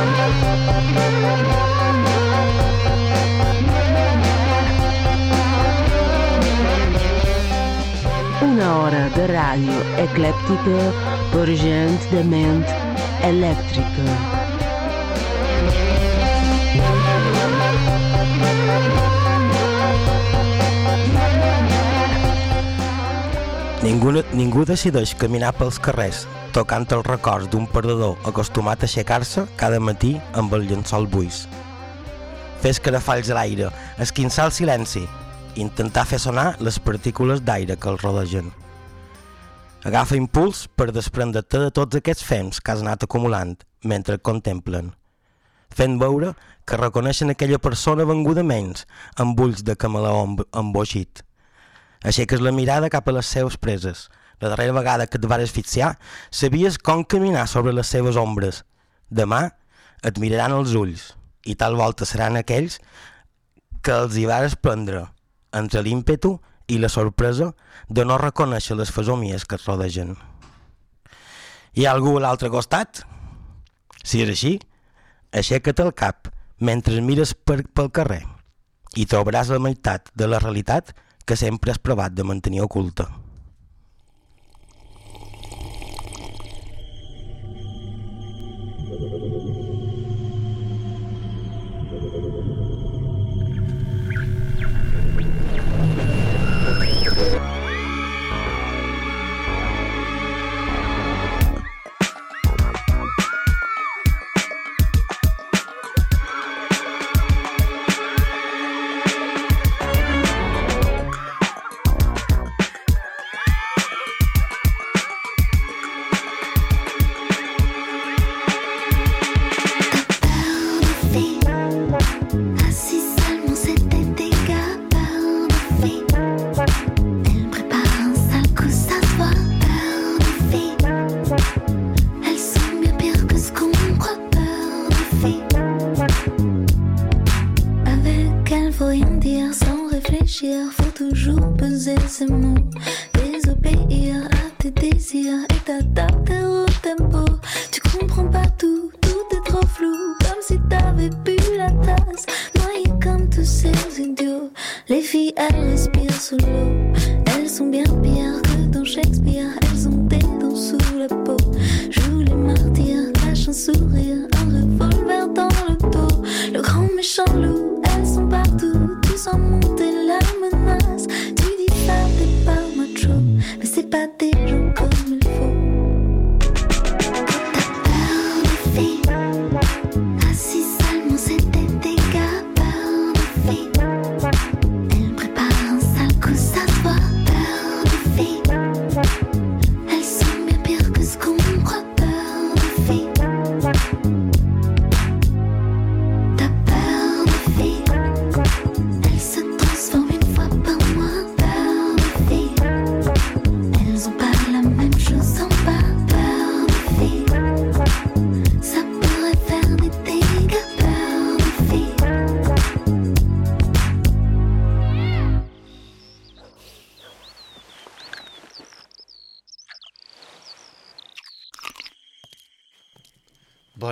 Una hora de ràdio eclèptica per gent de ment elèctrica. Ningú, ningú decideix caminar pels carrers tocant els records d'un perdedor acostumat a aixecar-se cada matí amb el llençol buis. Fer escarafalls a l'aire, esquinçar el silenci, intentar fer sonar les partícules d'aire que els rodegen. Agafa impuls per desprendre-te de tots aquests fems que has anat acumulant mentre contemplen, fent veure que reconeixen aquella persona venguda menys amb ulls de camaleó emboixit. Aixeques la mirada cap a les seves preses. La darrera vegada que et vas asfixiar, sabies com caminar sobre les seves ombres. Demà et miraran els ulls i tal volta seran aquells que els hi vas prendre entre l'ímpetu i la sorpresa de no reconèixer les fesomies que et rodegen. Hi ha algú a l'altre costat? Si és així, aixeca't el cap mentre mires per, pel carrer i trobaràs la meitat de la realitat que sempre has provat de mantenir oculta.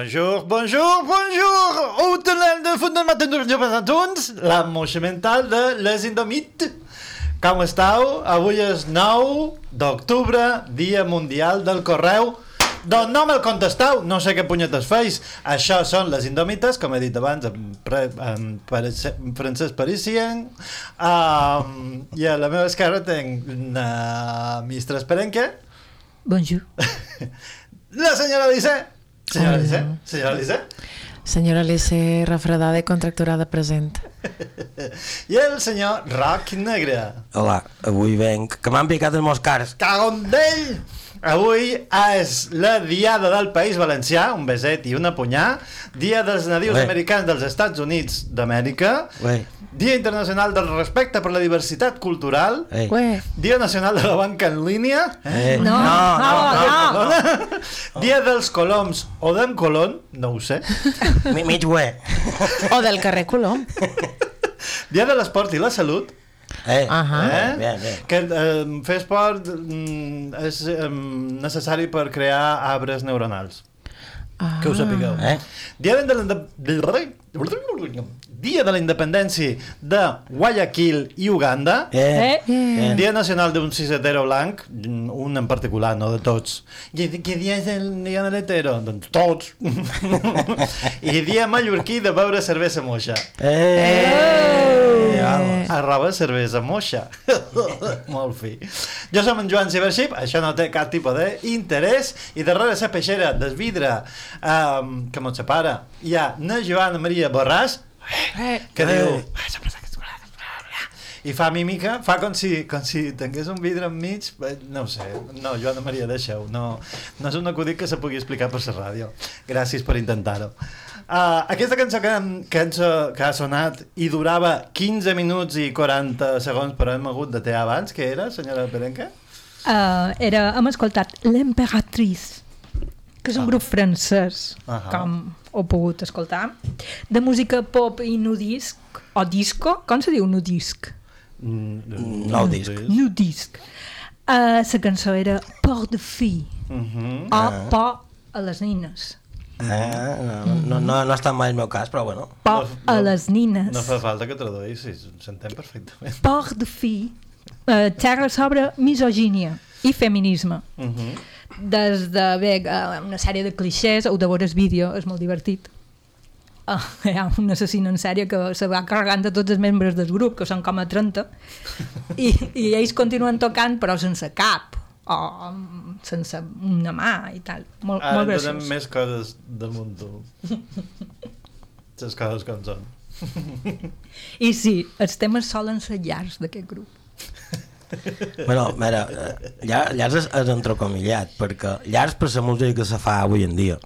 Bonjour, bonjour, bonjour! Ho tornem de fund del matin dels joves junts, la moixa mental de les Indomites. Com esteu? Avui és 9 d'octubre, Dia Mundial del Correu. Doncs no me'l contesteu, no sé què punyetes feis. Això són les Indòmites, com he dit abans, en, pre, en, en Francesc Parisien. Um, I a la meva esquerra tenc una ministra Esperenque, Bonjour. la senyora Lissé. Senyora. Lissé, senyora Lissé. Senyora Alice, refredada i contracturada present. I el senyor Roc Negre. Hola, avui venc, que m'han picat els meus cars. Cagon d'ell! Avui és la Diada del País Valencià, un beset i una punyà, Dia dels Nadius Ué. Americans dels Estats Units d'Amèrica. Dia Internacional del Respecte per la Diversitat Cultural. Ué, Dia Nacional de la Banca en Línia, Eh. No, no, no. Perdona. Dia dels Coloms o d'en Colón, no ho sé, Mi- Mig o del carrer Colom. Dia de l'Esport i la Salut, Eh. Ahà. eh? Bien, bien. que eh, fer esport mm, és eh, necessari per crear arbres neuronals. Ah. Que ho sapigueu. Eh? Dia de la, Dia de la Independència de Guayaquil i Uganda. Eh. Eh. Dia Nacional d'un cisetero blanc, un en particular, no de tots. I què dia és el dia de l'hetero? Doncs tots. I dia mallorquí de beure cervesa moixa. Eh. Vamos. Arroba cervesa moixa. Molt fi. Jo som en Joan Cibership, això no té cap tipus d'interès, i darrere la peixera del vidre um, que mos separa hi ha na Joana Maria Borràs, Eh. que Eh. diu... I fa mímica, fa com si, com si tingués un vidre enmig, eh, no ho sé, no, Joana Maria, deixa-ho, no, no és un acudit que se pugui explicar per la ràdio. Gràcies per intentar-ho. Uh, aquesta cançó que, cançó que ha sonat i durava 15 minuts i 40 segons per haver hagut de tear abans, què era, senyora Perenca? Uh, era, hem escoltat L'Emperatrice, que és un Ah. grup francès, Ahà. com ho he pogut escoltar, de música pop i nudisc, o disco, com se diu nudisc? Mm, Nou disc. Nudisc. Uh, la cançó era Port de fi, Mhm. o por a les nines. Eh, no, no, no, no està mai el meu cas, però bueno. Por No, a no, les nines. No fa falta que traduïssis, s'entén perfectament. Port de fi uh, xerra sobre misogínia i feminisme. Mhm. des de bé, eh, una sèrie de clixés, heu de veure el vídeo, és molt divertit. Uh, hi ha un assassí en sèrie que se va carregant de tots els membres del grup, que són com a 30, i, i ells continuen tocant però sense cap, o sense una mà i tal. Molt, Ara molt graciós. més coses damunt tu. Les coses com són. I sí, els temes solen ser llargs d'aquest grup. Bueno, mira, eh, llar, llars és, és entrecomillat, perquè llars per la música que se fa avui en dia.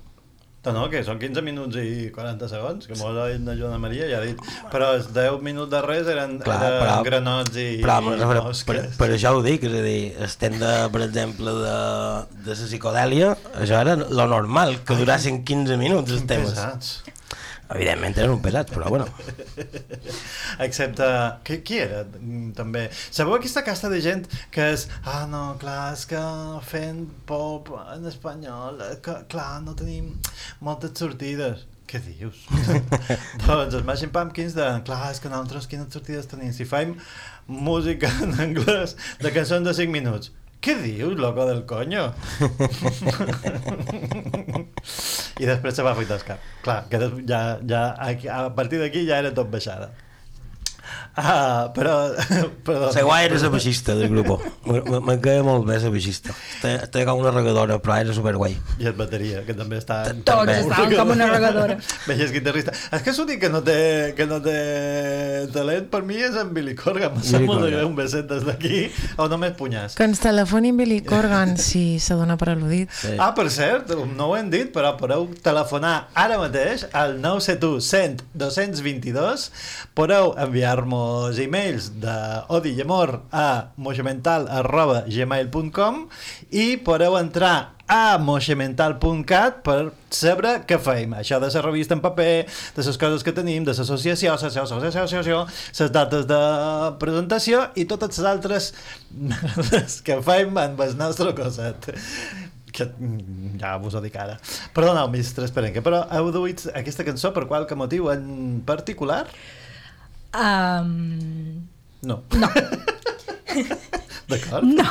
No, no, que són 15 minuts i 40 segons, que m'ho ha dit la Joana Maria, ja ha dit. Però els 10 minuts de res eren, Clar, eren però- granots i, Però, i per, per, per això ho dic, és a dir, estem de, per exemple, de, de la psicodèlia, això era lo normal, que durassin 15 minuts els temes. Pesats. Evidentment eren un pesats, però bueno. Excepte... Qui, qui era, mm, també? Sabeu aquesta casta de gent que és... Ah, no, clar, és que fent pop en espanyol, eh, que, clar, no tenim moltes sortides. Què dius? doncs els Smashing Pumpkins de... Clar, és que nosaltres quines sortides tenim? Si faim música en anglès de cançons de 5 minuts. Què dius, loco del coño? I després se va afaitar el cap. Clar, que ja, ja, a partir d'aquí ja era tot baixada. Ah, però... Perdó. La guai era la baixista del grup. Me queda molt bé la baixista. Està com una regadora, però era superguai. I el bateria, que també està... Tots També. estaven com una regadora. Veies guitarrista. És que l'únic que no té, que no té talent per mi és en Billy Corgan. Em sap molt de greu un beset des d'aquí, o només punyàs. Que ens telefonin Billy Corgan si se dona per al·ludit. Sí. Ah, per cert, no ho hem dit, però podeu telefonar ara mateix al 971 100 222, podeu enviar-nos e-mails d'odi i amor a moixamental arroba gmail.com i podeu entrar a moixamental.cat per saber què fem. Això de la revista en paper, de les coses que tenim, de l'associació, l'associació, les dates de presentació i totes les altres que fem amb el nostre coset que ja vos ho dic ara. Perdoneu, mestre Esperenque, però heu duit aquesta cançó per qualque motiu en particular? Um, No. no, D'acord? no.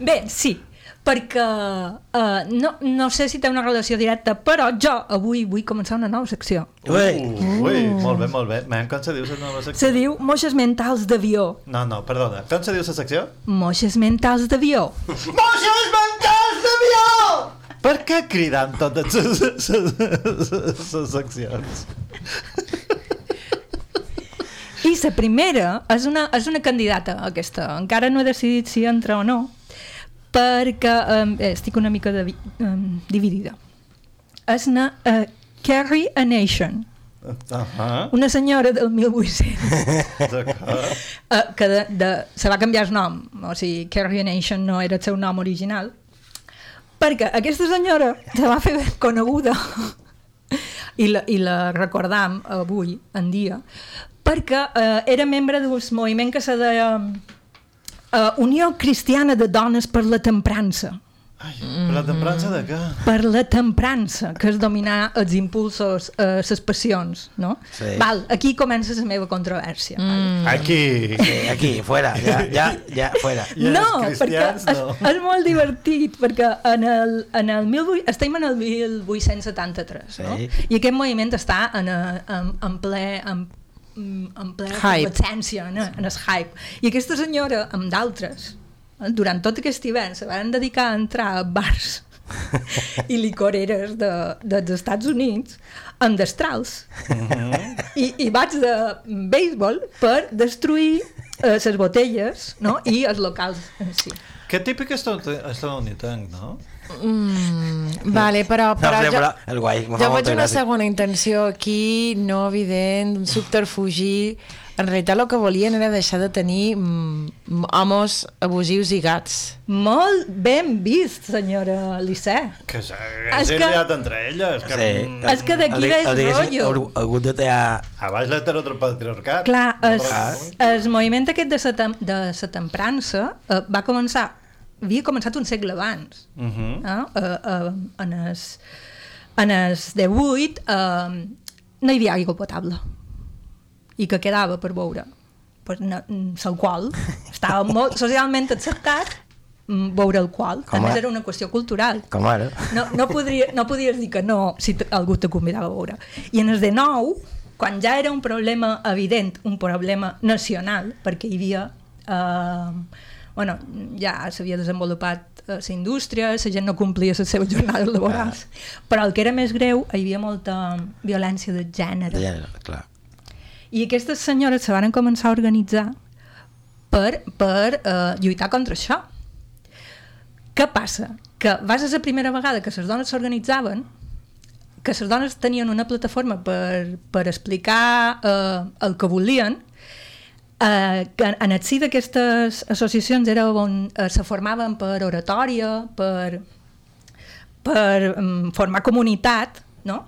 Bé, sí, perquè uh, no, no sé si té una relació directa, però jo avui vull començar una nova secció. Ué, Uh, ui, molt bé, molt bé. Mem, com se diu la nova secció? Se diu Moixes mentals d'avió. No, no, perdona. Com se diu la secció? Moixes mentals d'avió. Moixes mentals d'avió! Per què cridant totes les seccions? I la primera és una, és una candidata, aquesta. Encara no he decidit si entra o no, perquè um, estic una mica de, um, dividida. És una uh, Carrie a Nation, Ah, una senyora del 1800 d'acord. uh, que de, de, se va canviar el nom, o sigui, Carrie Nation no era el seu nom original, perquè aquesta senyora se va fer coneguda i la, i la recordam avui en dia perquè eh, era membre d'un moviment que se deia eh, Unió Cristiana de Dones per la Temprança Ai, per la temprança de què? per la temprança, que és dominar els impulsos, eh, les passions, no? Sí. Val, aquí comença la meva controvèrsia. Mm. Aquí. Sí, aquí, fuera, ja, ja, ja, fuera. I els no, perquè cristians, és, no. és molt divertit, perquè en el, en el 18, estem en el 1873, no? Sí. I aquest moviment està en, a- en, en ple... En, en ple Hype. efervescència, no? en el hype. I aquesta senyora, amb d'altres, eh, durant tot aquest hivern, se van dedicar a entrar a bars i licoreres de, dels Estats Units amb destrals I, i bats de béisbol per destruir eh, les botelles no? i els locals en si. Que típic estadounidenc, no? Mm, vale, però, No, però sí, jo, però és guai, jo veig una gràcia. segona intenció aquí, no evident, un subterfugi. En realitat el que volien era deixar de tenir mm, homes abusius i gats. Molt ben vist, senyora Lissé. Que s'ha És que- liat entre elles. Que, Sí. mm, És que d'aquí ve el rotllo. Ha hagut de tallar... A baix l'heteropatriarcat. Clar, el, el moviment aquest de la, de la temprança eh, va començar, havia començat un segle abans. Uh -huh. eh? Eh, eh, en el, en el 18 eh, no hi havia aigua potable i que quedava per beure pues, no, l'alcohol estava molt socialment acceptat mm, beure alcohol, a Com més a- era una qüestió cultural Com ara. no, no, podria, no podies dir que no si algú te convidava a beure i en el de nou, quan ja era un problema evident, un problema nacional perquè hi havia eh, bueno, ja s'havia desenvolupat eh, la indústria, la gent no complia les seves jornades laborals però el que era més greu, hi havia molta violència de gènere De gènere, clar. i aquestes senyores se van començar a organitzar per, per eh, lluitar contra això. Què passa? Que va ser la primera vegada que les dones s'organitzaven que les dones tenien una plataforma per, per explicar eh, el que volien eh, que en el si d'aquestes associacions era on eh, se formaven per oratòria, per, per um, formar comunitat, no?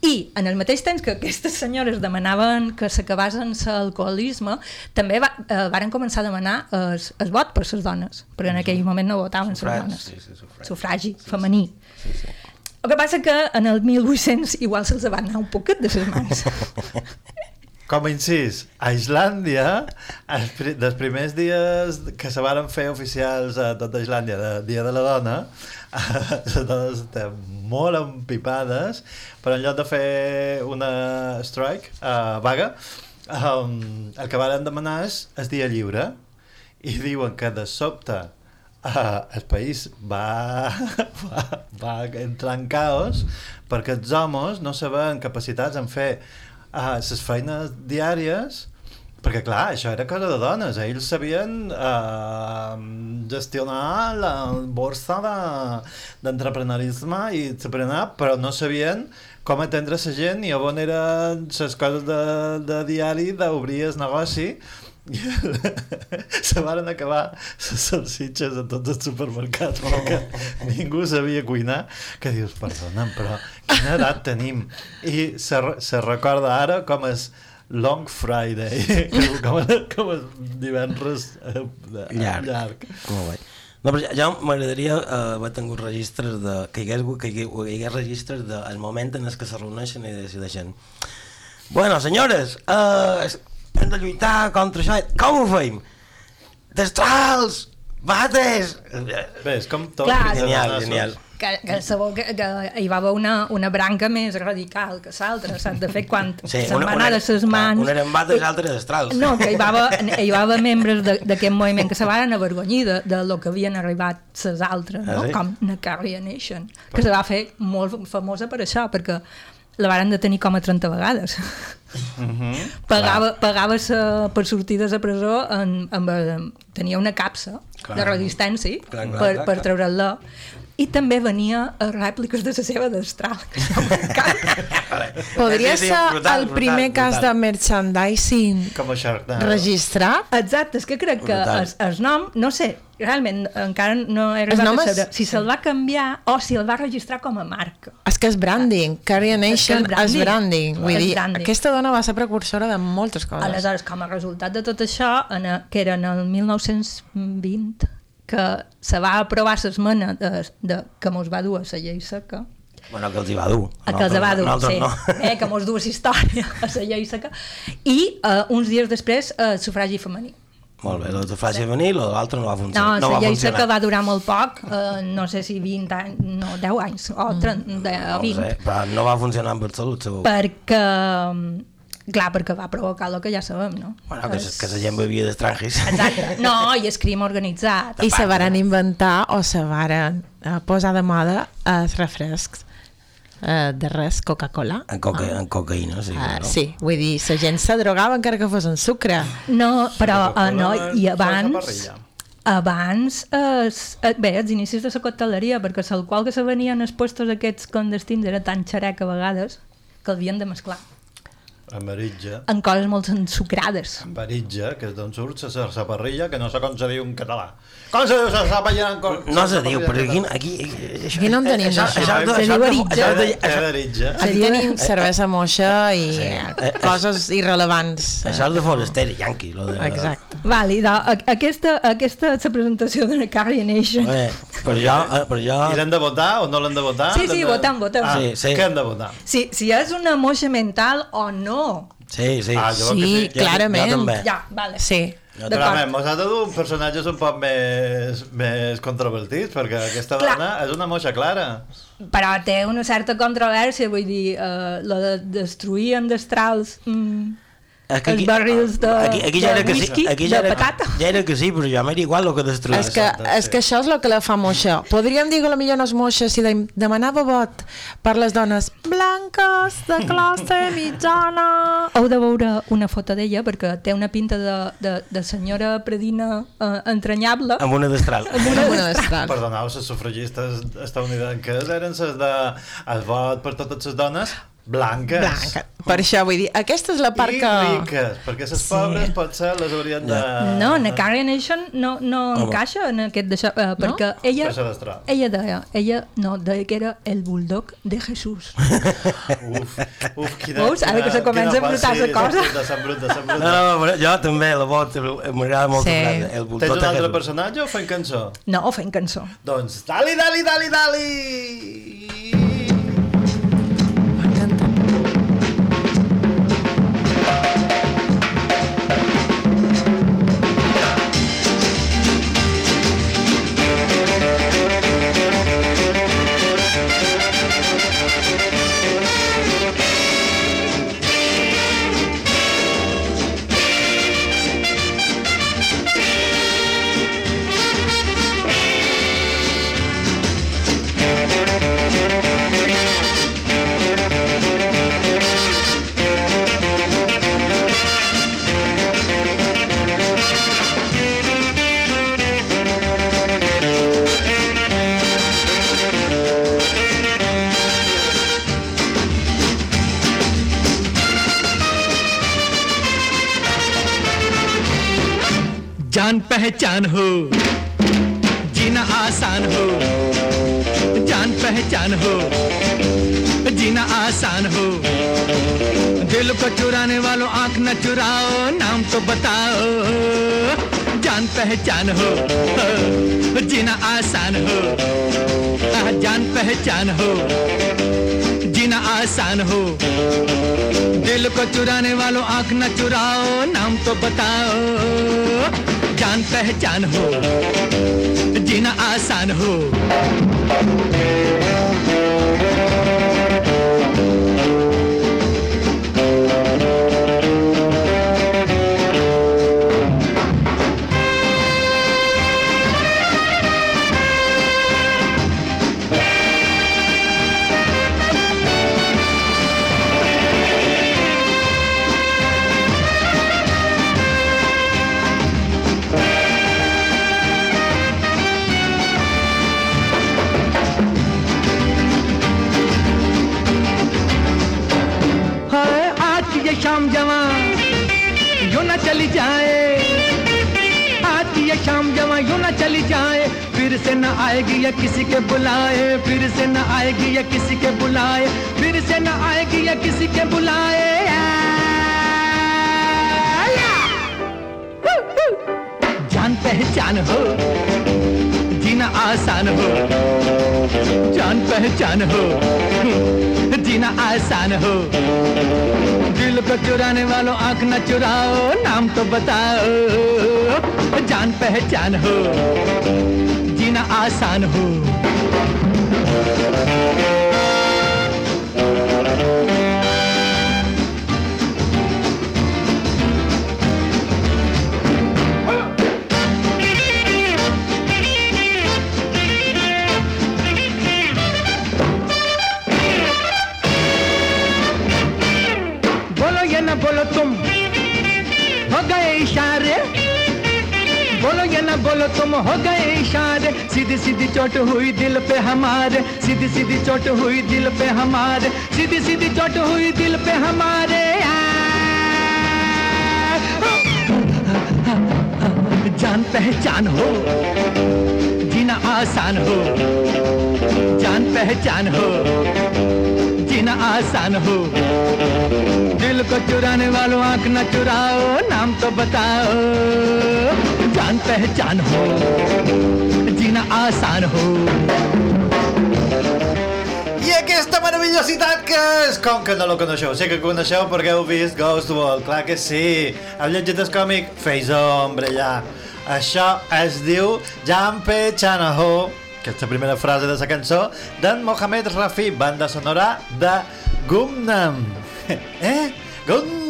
I en el mateix temps que aquestes senyores demanaven que s'acabassen l'alcoholisme, també va, eh, varen començar a demanar el, el vot per les dones, perquè en aquell moment no votaven les dones. sí, sí, sufragi. Sufragi femení. El que passa que en el 1800 igual se'ls va anar un poquet de les mans. Com a incís, a Islàndia, els, pri dels primers dies que se varen fer oficials a tota Islàndia de Dia de la Dona, les dones estan molt empipades, però en lloc de fer una strike, uh, vaga, um, el que varen demanar és el dia lliure, i diuen que de sobte uh, el país va, va, va entrar en caos perquè els homes no veien capacitats en fer uh, les feines diàries. Perquè clar, això era cosa de dones. Ells sabien uh, gestionar la borsa de- d'entreprenerisme i però no sabien com atendre la gent i on eren les coses de, de diari d'obrir el negoci se van acabar les salsitxes a tots els supermercats perquè ningú sabia cuinar que dius, perdona'm, però quina edat tenim? I se, se recorda ara com és Long Friday, com, com és divendres eh, Llarg. llarg. Molt bé. No, però ja, ja m'agradaria uh, haver tingut registres de... que hi hagués, que hi hagués, registres del moment en el que se reuneixen i decideixen Bueno, senyores, uh, hem de lluitar contra això. Com ho feim? Destrals! Bates! Bé, és com tot. Clar, Genial, genial. que, que sabó que, que hi va haver una, una branca més radical que l'altra, saps? De fet, quan Sí, se'n va anar de ses mans... Una eren bates l'altra destrals. No, que hi va haver, hi va haver membres de- d'aquest moviment que se van avergonyir de, de lo que havien arribat les altres, no? Ah, sí? com la Carrie Nation, que se va fer molt famosa per això, perquè la varen detenir com a 30 vegades. Pagava, pagava sa, per sortir de la presó en, amb, amb, tenia una capsa Clar. de resistència Clar, clar, per, clar, per treure'l-la i també venia a rèpliques de la seva destral que això m'encanta. Podria Sí, sí, ser brutal, el primer brutal, cas brutal. de merchandising Com a Sharknado. registrat? Exacte, és que crec que el, el nom, no sé, realment encara no he arribat a és- saber si se'l va canviar o si el va registrar com a marca. És que és branding, Carrie Nation És que és branding. Vull És dir, branding. aquesta dona va ser precursora de moltes coses. Aleshores, com a resultat de tot això, en, que era en el 1920, que se va aprovar l'esmena de, de, que mos va dur a la llei seca, Bueno, que els hi va dur. a que els va dur, sí, no. eh, que mos du a la història, a la llei seca, i uh, uns dies després, uh, sufragi femení. Molt bé, el de frase venir, l'altre no va No, funcionar. la llei funcionar. seca va durar molt poc, uh, no sé si 20 anys, no, 10 anys, o 30, No ho 20, sé, però no va funcionar amb el salut, segur. perquè, clar, perquè va provocar el que ja sabem, no? Bueno, que, És- que la gent bevia d'estrangis. Exacte. No, i és crim organitzat. I se varen inventar o se varen eh, posar de moda els refrescs eh, de res, Coca-Cola. En, coca, en cocaïna, sí. Uh, no? sí, vull dir, la gent se drogava encara que fos en sucre. No, però uh, no, i abans... Abans, es, eh, bé, els inicis de la cocteleria, perquè l'alcohol que se venia en els puestos aquests clandestins era tan xerec a vegades que l'havien de mesclar Amaritja. en coses molt ensucrades. Amaritja, que és d'on surt la saparrilla, que no sé com se diu en català. Com se diu la saparrilla en co- No se diu, però aquí, català? aquí, Aquí no en tenim això, Se diu aritja. Aquí tenim cervesa moixa i coses irrelevants. això és de. Lo de, Exacte. A- aquesta, aquesta és la presentació de la Carrie Nation. Eh, però jo, eh, però I jo, l'hem de votar o no l'hem de votar? Sí, sí, de- votem, votem. Ah, Sí, sí. Què hem de votar? Si, si és una moixa mental o no. sí, sí. Ah, jo crec que Sí, sí. Clarament. jo també. Ja, vale. Sí. D'acord. Realment, mos ha de dur personatges un poc més, més controvertits, perquè aquesta Clar. dona és una moixa clara. Però té una certa controvèrsia, vull dir, eh, lo de destruir amb destrals mm, És els barrils de, aquí, aquí ja de era que sí, whisky, aquí ja de era, patata. ja era que sí, però ja m'era igual el que destruïa. És que, Exacte, és sí. que això és el que la fa moixa. Podríem dir que potser no és moixa si de, demanava vot per les dones blanques de classe mitjana. Heu de veure una foto d'ella perquè té una pinta de, de, de senyora predina eh, entranyable. Amb una destral. Amb una destral. Perdoneu, les sufragistes estadounidenques eren les de el vot per totes les dones blanques. Blanca. Per això vull dir, aquesta és la part I que... riques, perquè les Sí. pobres potser les haurien de... No, en Carrie Nation no, no Home. encaixa en aquest d'això, eh, perquè ella, ella deia, ella no, deia que era el bulldog de Jesús. Uf, uf, quina... Veus? Ara que se comença a embrutar la cosa. S'embruta, s'embruta. No, no, però jo també la vot, m'agrada molt Sí. El Tens bulldog un de altre personatge o fem cançó? No, fent cançó. Doncs, dali, dali, dali, dali! पहचान हो। जीना आसान हो। जान पहचान हो। जीना आसान हो। दिल को चुराने वालों आँख न चुराओ, नाम तो बताओ। जान पहचान हो। जीना आसान हो। जान पहचान हो। जीना आसान हो। दिल को चुराने वालों आँख न चुराओ, नाम तो बताओ। पहचान हो जीना आसान हो। से न आएगी या किसी के बुलाए, फिर से न आएगी या किसी के बुलाए, फिर से न आएगी या किसी के बुलाए। जान पहचान हो, जीना आसान हो। जान पहचान हो, जीना आसान हो। दिल को चुराने वालों आँख न चुराओ, नाम तो बताओ। जान पहचान हो जीना आसान हो। ना बोलो तुम हो गए इशारे। सीधी सीधी चोट हुई दिल पे हमारे। सीधी सीधी चोट हुई दिल पे हमारे। सीधी सीधी चोट हुई दिल पे हमारे। जान पहचान हो, जीना आसान हो। जान पहचान हो, जीना आसान हो। दिल को चुराने वालों आँख न चुराओ, नाम तो बताओ। जान पहचान हो जीना आसान हो I aquesta meravellositat que és... Com que no la coneixeu? Sé que coneixeu perquè heu vist Ghost World, clar que sí. Heu llegit el còmic? Feis ombra allà. Això es diu Jampe Chanaho, que és la primera frase de la cançó, d'en Mohamed Rafi, banda sonora de Gumnam. Eh? Gumnam,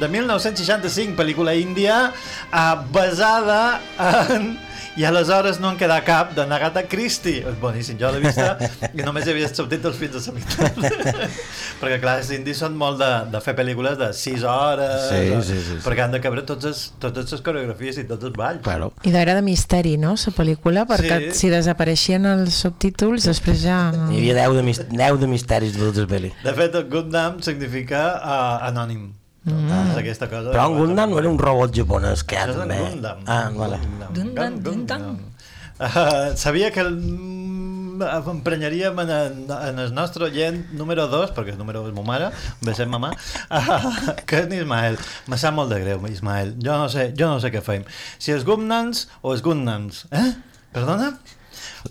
de 1965, pel·lícula índia, eh, basada en i aleshores no en queda cap de Agatha Christie. És boníssim, jo l'he vista i només hi havia subtítols fins a la meitat. perquè clar, els indis són molt de, de fer pel·lícules de 6 hores, Sí, o- sí, sí, sí. perquè han de cabre totes, les, totes les coreografies i tots els balls. Claro. I era de misteri, no, la pel·lícula? Perquè Sí. si desapareixien els subtítols, després ja... No... Hi havia 10 de, mis 10 de misteris de tota la pel·li. De fet, el Gundam significa uh, anònim. Mm. Aquesta cosa. Però en Gundam no era un robot japonès que en també... Gundam. Ah, vale. Gundam, Gundam. Uh, sabia que el, mm, emprenyaríem en, en, en el nostre oient número 2, perquè el número és ma mare, un beset mamà, uh, que és Ismael. Me sap molt de greu, Ismael. Jo no sé, jo no sé què fem. Si és Gundams o és Gundams. Eh? Perdona?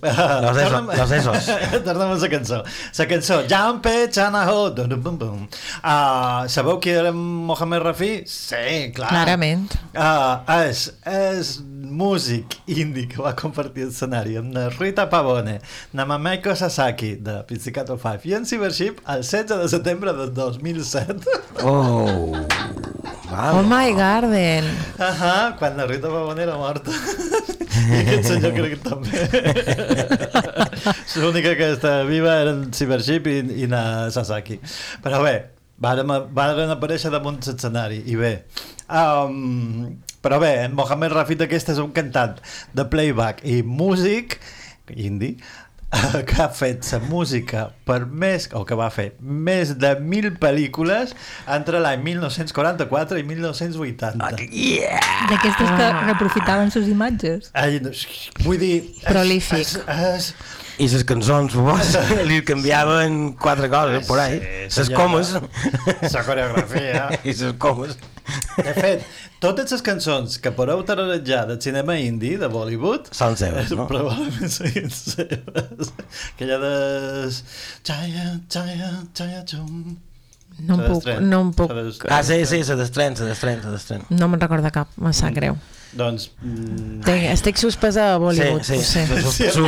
Los esos, los esos. Tornem a la cançó. La cançó, Jampe Chanaho. Dum, dum, bum, bum. Uh, sabeu qui era Mohamed Rafi? Sí, clar. Clarament. Uh, és, és músic indi que va compartir escenari amb la Rita Pavone, la Mameko Sasaki de Pizzicato 5 i en Cybership el 16 de setembre del 2007. Oh. Oh my garden. Ahà, quan la Rita Pavone era morta. I aquest senyor crec que també. L'única que està viva era en Cybership i, i na Sasaki. Però bé, varen, varen aparèixer damunt l'escenari i bé um, però bé, en Mohamed Rafid aquest és un cantant de playback i músic indi que ha fet la música per més, o que va fer més de mil pel·lícules entre l'any 1944 i 1980 Yeah! D'aquestes que reprofitaven les imatges. Ai, no, vull dir... Prolífic. És, és, I les cançons, vos, li canviaven quatre coses, por ahí. Sí, Les comes. La coreografia. I les comes. De fet, totes les cançons que podeu tararejar del cinema indi, de Bollywood, Són seves, no? probablement siguin seves. Aquella de... Chaya, chaya, chaya, chum. No em puc, no em puc... Ah, sí, sí, se destren, se destren, se destren. No me'n recorda cap, me sap greu. Doncs... Mm, Tinc, estic suspesa a Bollywood, sí, ho sé. sí. Su, su,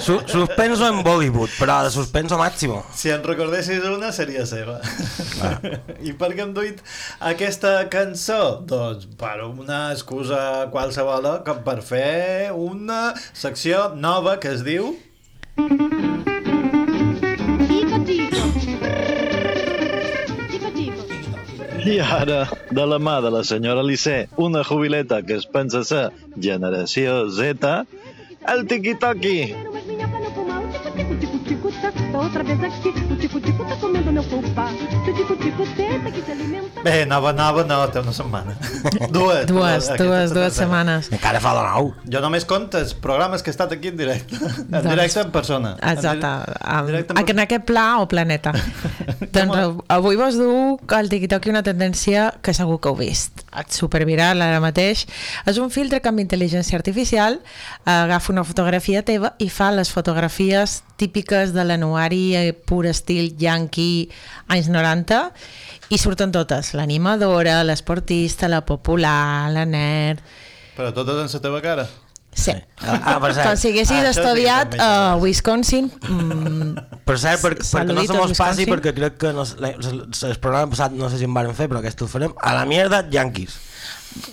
su, su, suspenso en Bollywood, però de suspenso màximo. si en recordessis una, seria seva. I per què hem duit aquesta cançó? Doncs per una excusa qualsevol, com per fer una secció nova que es diu... I ara, de la mà de la senyora Lissé, una jubileta que es pensa ser generació Z, el tiqui-toqui. Outra vez aqui. O tico-tico tá comendo meu pulpa. Se o tico-tico tenta que se alimenta. Bé, nova, nova, no, té una setmana. Dues. Dues, dues tercera. setmanes. Encara fa la nou. Jo només compte els programes que he estat aquí en directe. En Doncs- directe en persona. Exacte, En en, directe en, en aquest pla o planeta. doncs av- avui vos du al TikTok una tendència que segur que heu vist. Et superviral ara mateix. És un filtre que amb intel·ligència artificial agafa una fotografia teva i fa les fotografies típiques de l'anuari eh, pur estil yankee anys 90 i surten totes, l'animadora, l'esportista, la popular, la nerd... Però totes en la teva cara. Sí. Ah, per cert. Com si haguessis Ah, estudiat a Wisconsin, mm, Per cert, per, perquè no se mos passi, perquè crec que no, el programa passat no sé si en varen fer, però aquest el farem. A la mierda, Yankees.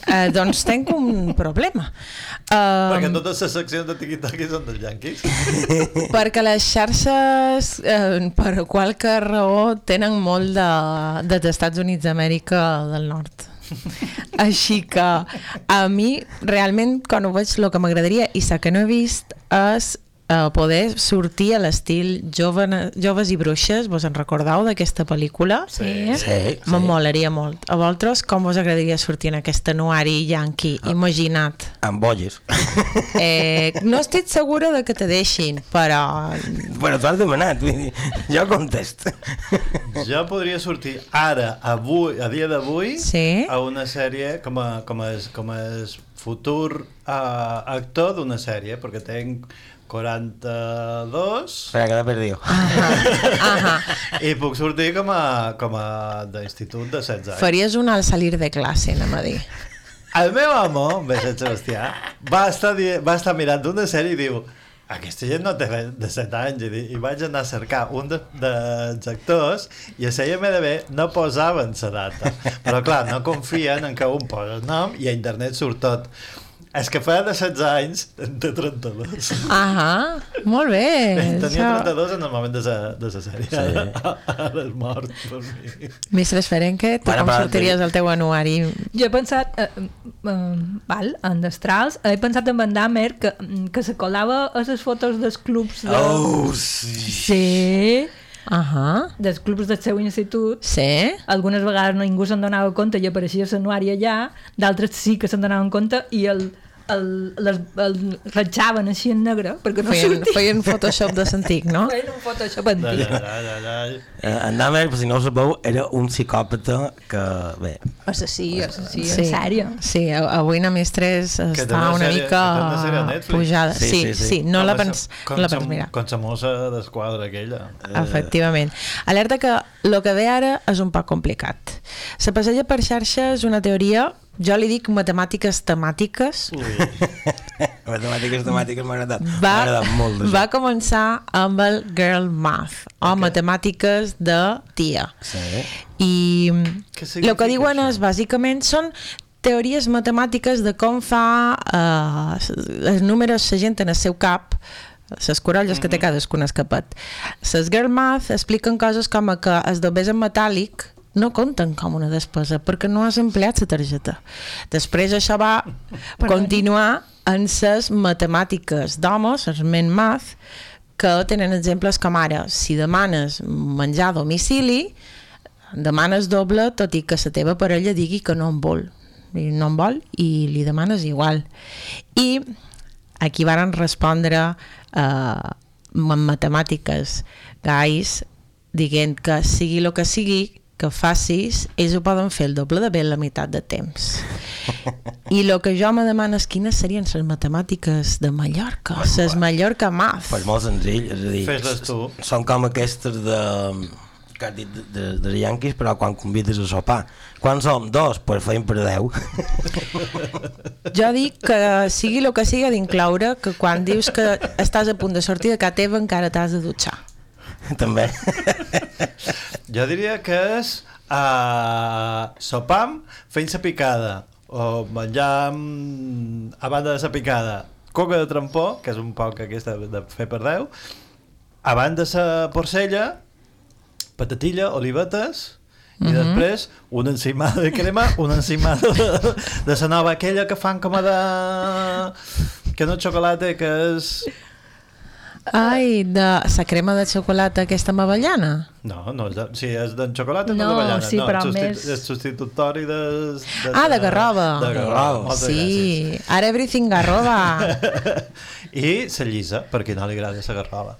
Eh, doncs tenc un problema. Perquè Um, totes les seccions de TikTok són dels Yankees. perquè les xarxes, eh, per qualque raó, tenen molt de, dels Estats Units d'Amèrica del Nord. Així que a mi, realment, quan ho veig, el que m'agradaria, i sé que no he vist, és eh, poder sortir a l'estil jove, Joves i Bruixes. Vos en recordeu d'aquesta pel·lícula? Sí. Sí, Me molaria molt. A vosaltres, com vos agradaria sortir en aquest anuari yankee? Imagina't. Amb bolles. Eh, no estic segura de que te deixin, però... Bueno, t'ho has demanat, vull dir, jo contesto. Jo podria sortir ara, avui, a dia d'avui, Sí. a una sèrie com a, com a, com a futur uh, actor d'una sèrie, perquè tenc 42 Espera, que l'he perdido. Ahà. i puc sortir com a, com a d'institut de 16 anys. Faries una al salir de classe, anem a dir. El meu amo, Besset Sebastià, va estar, va estar mirant una sèrie i diu aquesta gent no té de 7 anys i, i vaig anar a cercar un de, dels actors i a la IMDB no posaven la data però clar, no confien en que un posa el nom i a internet surt tot és que fa de 16 anys en té 32 Ahà, molt bé. tenia Això... 32 en el moment de la, de la sèrie sí. ara és mort per mi Mestres Ferenque, tu Bueno, com però- sortiries al teu anuari? Jo he pensat, eh, eh, val, en Destrals, he pensat en Van Damme que, que se colava a les fotos dels clubs de... Oh, sí. Sí, Ahà, dels clubs del seu institut. sí? Algunes vegades ningú se'n donava compte i apareixia l'anuari allà, d'altres sí que se'n donaven compte i el, el, les, el ratxaven així en negre perquè no Feien, sortia. feien Photoshop de l'antic, no? Feien un Photoshop antic. Eh, en Dahmer, per si no ho sabeu, era un psicòpata que, bé, Assassí, assassí, en sèrio. Sí, a- avui na Mestres Que té està una sèrie- mica a pujada. Sí, Sí, sí, sí, sí. sí, no Com la la pens, com no la pens mirar. Com la mossa d'esquadra aquella. Efectivament. Alerta que el que ve ara és un poc complicat. Se passeja per xarxes una teoria, jo li dic matemàtiques temàtiques, matemàtiques, temàtiques, m'ha agradat. Va, agradat molt. va començar amb el girl math, o matemàtiques de tia. Sí. I el que diuen això? és, bàsicament, són teories matemàtiques de com fa eh, els números la gent en el seu cap les corolles que té cadascun escapat. Les girl math expliquen coses com a que els dobbers en metàl·lic no compten com una despesa perquè no has empleat la targeta. Després això va continuar en les matemàtiques d'homes, els men math, que tenen exemples com ara, si demanes menjar a domicili, demanes doble, tot i que la teva parella digui que no en vol. I no en vol i li demanes igual. I aquí varen respondre eh, en matemàtiques guys dient que sigui el que sigui que facis, ells ho poden fer el doble de bé la meitat de temps. I el que jo me demano és quines serien les matemàtiques de Mallorca, les Mallorca Math. Pues molt senzill, és a dir, Fes-les tu. són com aquestes de que has dit de, de, de Yankees, però quan convides a sopar. Quan som dos, pues feim per deu. Jo dic que sigui el que siga d'incloure que quan dius que estàs a punt de sortir de casa teva encara t'has de dutxar. També. Jo diria que és uh, sopam fent la picada o menjar mm, a banda de la picada coca de trampó, que és un poc aquesta de fer per deu, abans de la porcella, patatilla, olivetes, i Mhm. després una encimada de crema, una encimada de, de la nova aquella que fan com a de... que no és xocolata, que és... Ai, de la crema de xocolata aquesta amb avellana? No, no, és de, sí, és d'en xocolata No, o d'avellana. sí, però és més- És substitutori de, de... Ah, de garrova. De moltes Sí, ara everything gràcies. I la llisa, perquè no li agrada la garrova.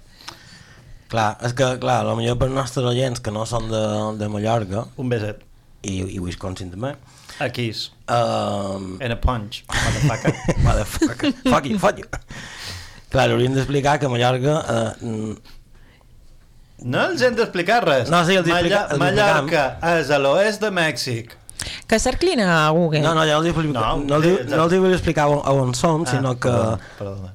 Clar, és que, clar, potser per nostres oients que no són de, de Mallorca Un beset. i, i Wisconsin també, Aquí és. um, En a punch, motherfucker. motherfucker, fuck you, fuck you. Clar, hauríem d'explicar que Mallorca eh, No els hem d'explicar res. No, sí, els explica- els Mallorca és a l'oest de Mèxic. Que cerclina a Google. No, no, ja els, explico, No, no, no, els, sí, no els vull explicar on, on som, Ah, sinó que, Perdona, perdona.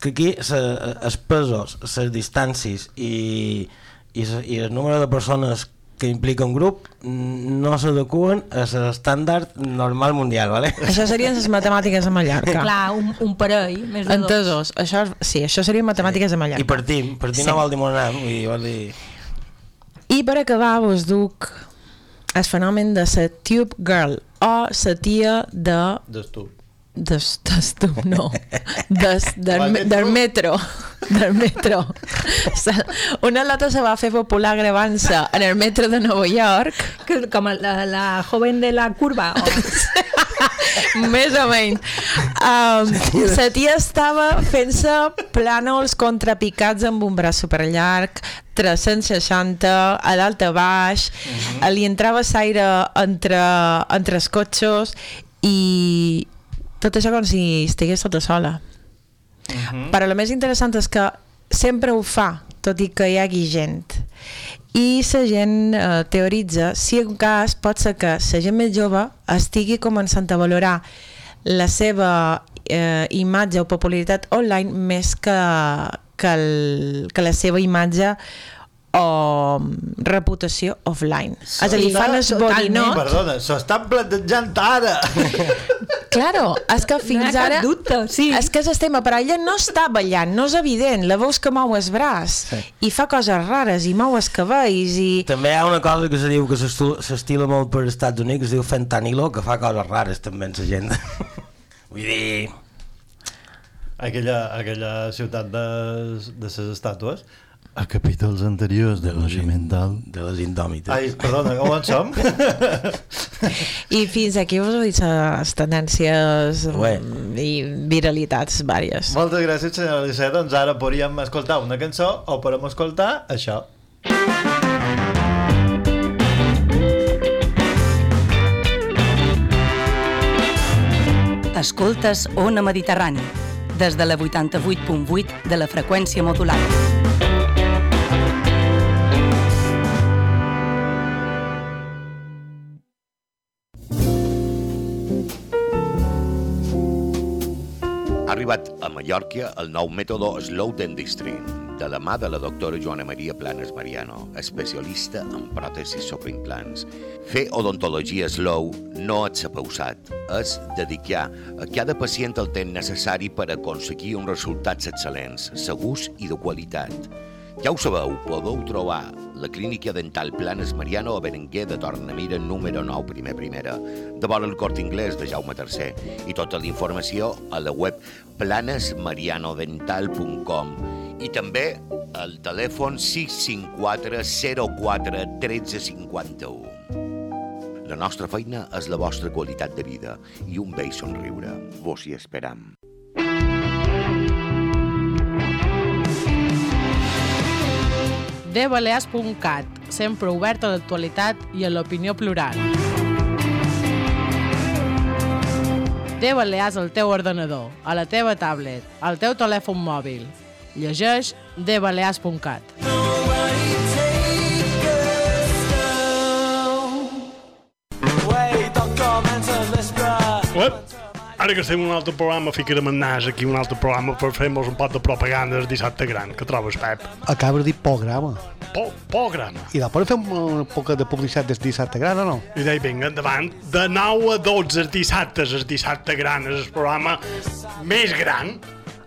que aquí se, els pesos, les distàncies i, i, i el número de persones que implica un grup mm, no s'adequen a l'estàndard normal mundial, ¿vale? Això serien les matemàtiques a Mallorca. Clar, un, un parell, més de dos. Entesos. Això, sí, això serien matemàtiques a I Mallorca. partim, partim Sí. no vol dir on anem, vull dir, vol dir... I per acabar vos duc el fenomen de la Tube Girl o la tia de D'estub. Des, des tu, no. Des, del, Del del metro. Del metro. Una lata se va fer popular gravant-se en el metro de Nova York. Que, com la, la joven de la curva. O... més o menys um, la tia estava fent-se plànols contrapicats amb un braç superllarg 360 a dalt a baix li entrava l'aire entre, entre els cotxos i tot això com si estigués sota sola però el més interessant és que sempre ho fa, tot i que hi hagi gent. I la gent eh, teoritza si en cas pot ser que la gent més jove estigui començant a valorar la seva eh, imatge o popularitat online més que, que, el, que la seva imatge o mm, reputació offline. És a dir, fan el borinot... Perdona, s'ho estan plantejant ara. Claro, és que No fins cap ara... dubte, sí. És que el tema, però ella no està ballant, no és evident, la veus que mou el braç Sí. i fa coses rares i mou els cabells i... També hi ha una cosa que se diu que s'estila molt per als Estats Units, que es diu fentanilo, que fa coses rares també en la gent. Vull dir... aquella, aquella ciutat de, de les estàtues, a capítols anteriors de l'Oix Mental. De les indòmites. Ai, perdona, on som? I fins aquí us he dit les tendències Ué. mm, i viralitats vàries. Moltes gràcies, senyora Elisea. Doncs ara podríem escoltar una cançó o podem escoltar això. Escoltes Ona Mediterrani, des de la 88.8 de la freqüència modulada. Arribat a Mallorca el nou mètode Slow Dentistry, de la mà de la doctora Joana Maria Planes Mariano, especialista en pròtesis sobre implants. Fer odontologia slow no és pausat, és dedicar a cada pacient el temps necessari per aconseguir uns resultats excel·lents, segurs i de qualitat. Ja ho sabeu, podeu trobar la clínica dental Planes Mariano a Berenguer de Tornamira número 9, primer primera, de vora el Cort Inglés de Jaume III i tota la informació a la web planesmarianodental.com i també al telèfon 654 04 1351. La nostra feina és la vostra qualitat de vida i un vell somriure. Vos hi esperam. dbalears.cat, sempre obert a l'actualitat i a l'opinió plural. De Balears al teu ordenador, a la teva tablet, al teu telèfon mòbil. Llegeix dbalears.cat. Uep. Ara que estem en un altre programa, ficarem el nas aquí un altre programa per fer-nos un pot de propaganda del dissabte gran. Que trobes, Pep? Acaba de dir programa. Po programa. I després fem una poca de publicitat del dissabte gran o no? I deia, vinga, endavant. De 9 a 12 els dissabtes, el dissabte gran és el programa més gran.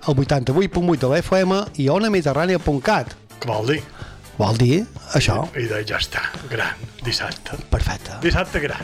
El 88.8 de l'FM i onamediterrània.cat. Què vol dir? Vol dir això? I deia, ja està, gran, dissabte. Perfecte. Dissabte gran.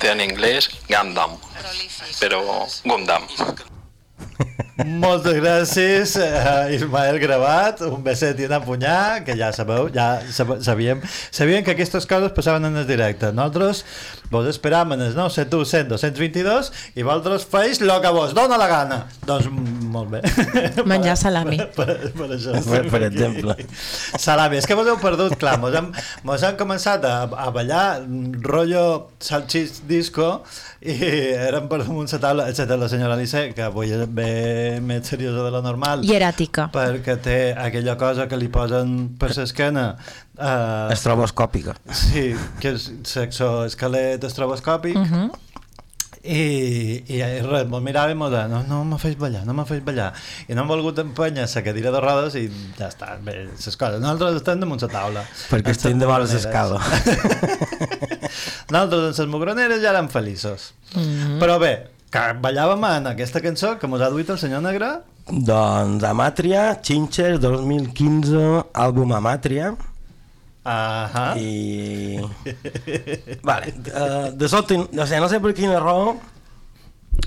Si lo quieres pronunciar en inglés, Gundam. Pero Gundam. Moltes gràcies, uh, Ismael Gravat, un beset i una punyà, que ja sabeu, ja sab sabíem, sabíem que aquestes coses passaven en el directe. Nosaltres vos esperam en el 971 100 222 i vosaltres feis el que vos dona la gana. Doncs mm, molt bé. Menjar salami. Per, per això Per- estem per aquí. exemple. Salami, és que vos heu perdut, clar, mos hem, mos hem començat a, a ballar rotllo salchis disco i érem per damunt la taula, excepte la senyora Alice, que avui ve més seriosa de la normal. Hieràtica. Perquè té aquella cosa que li posen per l'esquena. Uh, Estroboscòpica. Sí, que és sexo esquelet estroboscòpic. Mhm. i, i res, me'l miràvem de no, no me fes ballar, no me fes ballar i no hem volgut empènyer la cadira de rodes i ja està, bé, les coses nosaltres estem damunt la taula Perquè estem de mogroneres. l'escala. nosaltres en les mogroneres ja érem feliços Mm-hmm. però bé, que ballàvem en aquesta cançó que mos ha duit el senyor Negre Doncs Amatria, Chinches, 2015, àlbum Amatria. Ahà. I... vale, uh, de sobte, no sé, no sé per quina raó,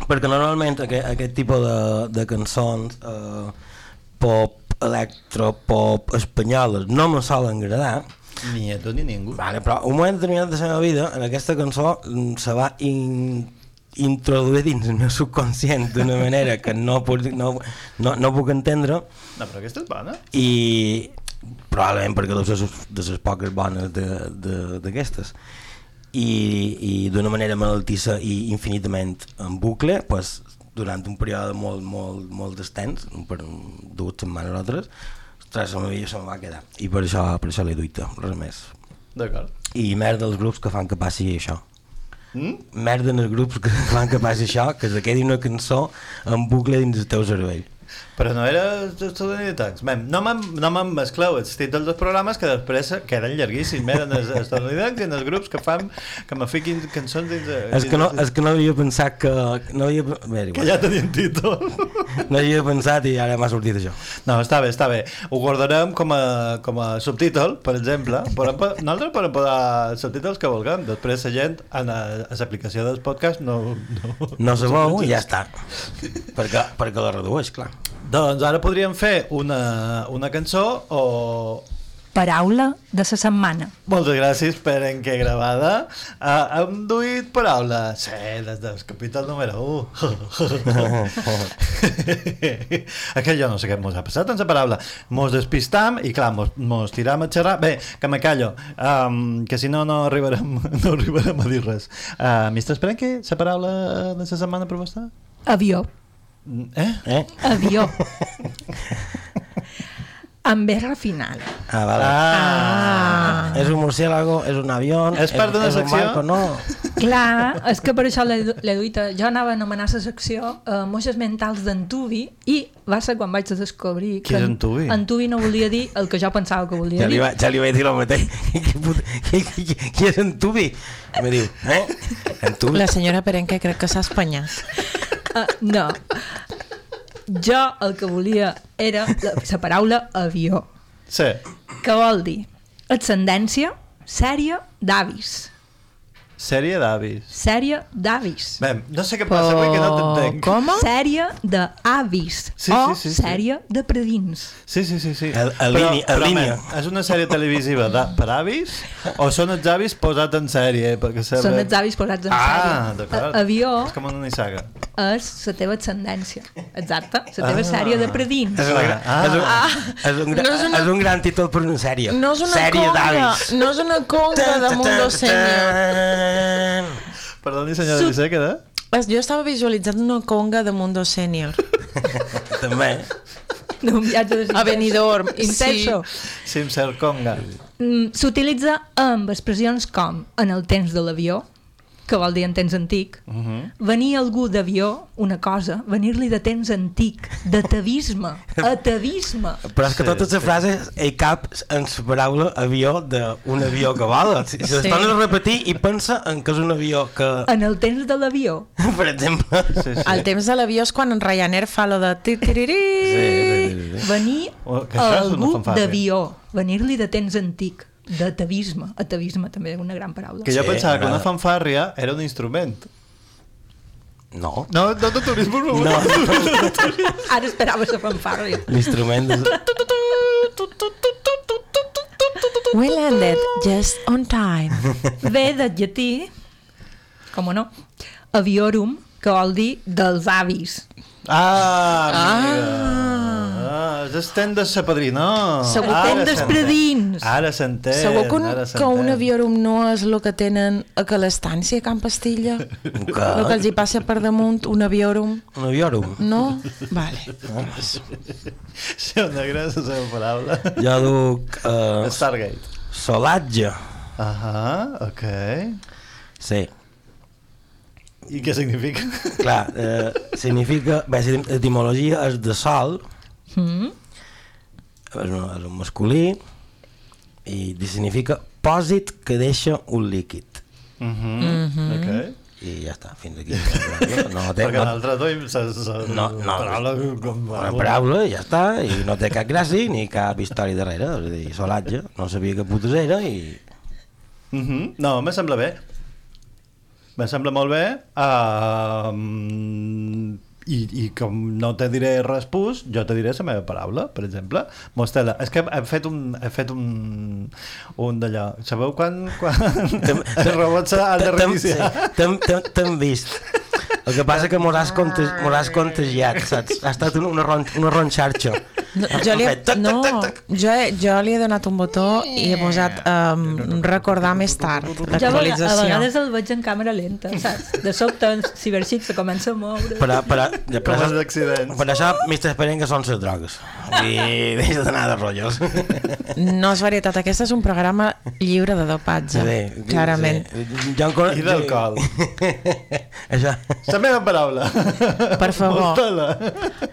perquè normalment aquest, aquest tipus de, de cançons uh, pop, electro, pop espanyoles no me solen agradar, ni a tu ni ningú vale, però un moment determinat de la meva vida en aquesta cançó mm, se va in, introduir dins el meu subconscient d'una manera que no, puc, no, no, no puc entendre. No, però aquesta és bona. I probablement perquè deu ser de les poques bones d'aquestes. I, i d'una manera malaltissa i infinitament en bucle pues, durant un període molt, molt, molt extens per dues setmanes o tres ostres, la meva vida se me va quedar. I per això, per això l'he duit res més. D'acord. I merda els grups que fan que passi això Mm? merda en els grups que fan que passi això que se quedi una cançó en bucle dins el teu cervell Però no era estadounidencs. Mem, no me'n no mescleu els títols dels programes que després queden llarguíssims. Eren els estadounidencs i en els grups que fan que me fiquin cançons dins... de- és que no, és que no havia pensat que no havia, bé, Que ja tenien títol. no havia pensat i ara m'ha sortit això No, està bé, està bé. Ho guardarem com a, com a subtítol, per exemple. Podem, po- nosaltres podem posar els subtítols que vulguem. Després la gent, en a, a l'aplicació dels podcasts, no... No, no se veu ja està perquè, perquè la redueix, clar Doncs ara podríem fer una, una cançó o... Paraula de la setmana. Moltes gràcies per en què gravada. Uh, hem duit paraula. Sí, des del capítol número 1. Aquell jo no sé què mos ha passat en la paraula. Mos despistam i clar, mos, mos tiram a xerrar. Bé, que me callo, um, que si no no arribarem, no arribarem a dir res. Uh, Mister Esprenque, la paraula de la setmana per vostè? Avió. Eh? eh? Avió. amb R final. Ah, vale. Ah. És un murciélago, és un avió... És part d'una és un secció? barco, no. Clar, és que per això l'he duit. Jo anava a anomenar la secció eh, Moixes mentals d'Antubi i va ser quan vaig descobrir Qui és Antubi? Antubi no volia dir el que jo pensava que volia Ja li, dir. va, ja li vaig dir el mateix. Qui, qui, qui, qui és en Tubi? Me diu, eh? En Tubi? La senyora Perenque crec que s'ha espanyat. Uh, no. Jo el que volia era la, la paraula avió, Sí. que vol dir ascendència sèrie d'avis. Sèrie d'avis. Sèrie d'avis. Bé, no sé què passa avui que no t'entenc. Com? Sèrie d'avis. Sí, o sí, sí, sí. sèrie de predins. Sí, sí, sí. sí. El- el línia- el però, línia. men, és una sèrie televisiva de, per avis o són els avis posats en sèrie? Perquè saber... Són els avis posats en ah, sèrie. d'acord. A- Avió És com una nissaga. És la teva ascendència. Exacte, la teva Ah. sèrie de predins. És, una, Ah. és, un, Ah. és, un, No és una- és un gran títol per una sèrie. No és una sèrie conga, d'avis. no és una conga de Mundo Senior. Perdoni, senyora Su-. Licea, Es- Jo estava visualitzant una conga de Mundo Senior. També. D'un viatge de A Benidorm, Intenso. Simser Conga. Mm, S'utilitza amb expressions com en el temps de l'avió, que vol dir en temps antic, Uh -huh. venir algú d'avió, una cosa, venir-li de temps antic, d'atavisme, atavisme. Però és que tota la frase hi cap en la paraula avió d'un avió que vola. Si, Sí. sí. a repetir i pensa en que és un avió que... En el temps de l'avió. Per exemple. Sí, El temps de l'avió és quan en Ryanair fa lo de... titiriri. Venir Oh, que això és una algú d'avió, venir-li de temps antic, d'atavisme. Atavisme també és una gran paraula. Que jo Sí, pensava que una fanfàrria era un instrument. No. No, no de turisme, no. No. Ara esperava la fanfàrria. L'instrument és... We landed just on time. Ve del llatí, com no, aviorum, que vol dir dels avis. Ah, amiga. Ah, és estent de sa padrina. Segur que dels s'entén. predins. Ara s'entén. Segur que un, ara que un aviorum no és el que tenen a que l'estància a Can Pastilla? El que els hi passa per damunt, un aviorum? Un aviorum? No? Vale. Sí, una gran la seva paraula. Jo duc... Uh, Stargate. Solatge. Ahà, ok. Sí. I què significa? Clar, eh, significa... Bé, etimologia és de sol, Mm. és un, és un masculí, i significa pòsit que deixa un líquid. Mhm. Mhm. Ok. I ja està, fins aquí. No té, Perquè no, l'altre duim se, se, no, no, paraula com... una paraula i ja està, i no té cap gràcia ni cap història darrere, és a dir, solatge, no sabia que putes era i... Mm -hmm. No, me sembla bé. Me sembla molt bé. Uh, i, I com no te diré res pus, jo te diré la meva paraula, per exemple. Mostela. És que he fet un... He fet un, un d'allò. Sabeu quan, quan el robot s'ha de reiniciar? T'hem vist. El que passa que mos has, conte, mos has contagiat, saps? Ha estat una, una, ron, una ronxarxa. No, jo, li he, no, jo, he, jo li he donat un botó i he posat um, recordar més tard Jo a vega- a l'actualització. vegades el veig en càmera lenta, saps? De sobte el ciberxip se comença a moure. Per, a, per, a, per, accidents. per això m'estic esperant que són les drogues. I deixa d'anar de rotllos. No és veritat, aquest és un programa lliure de dopatge, Sí, clarament. Sí. Jo encara... I d'alcohol. Això. La meva paraula. Per favor. Mostela.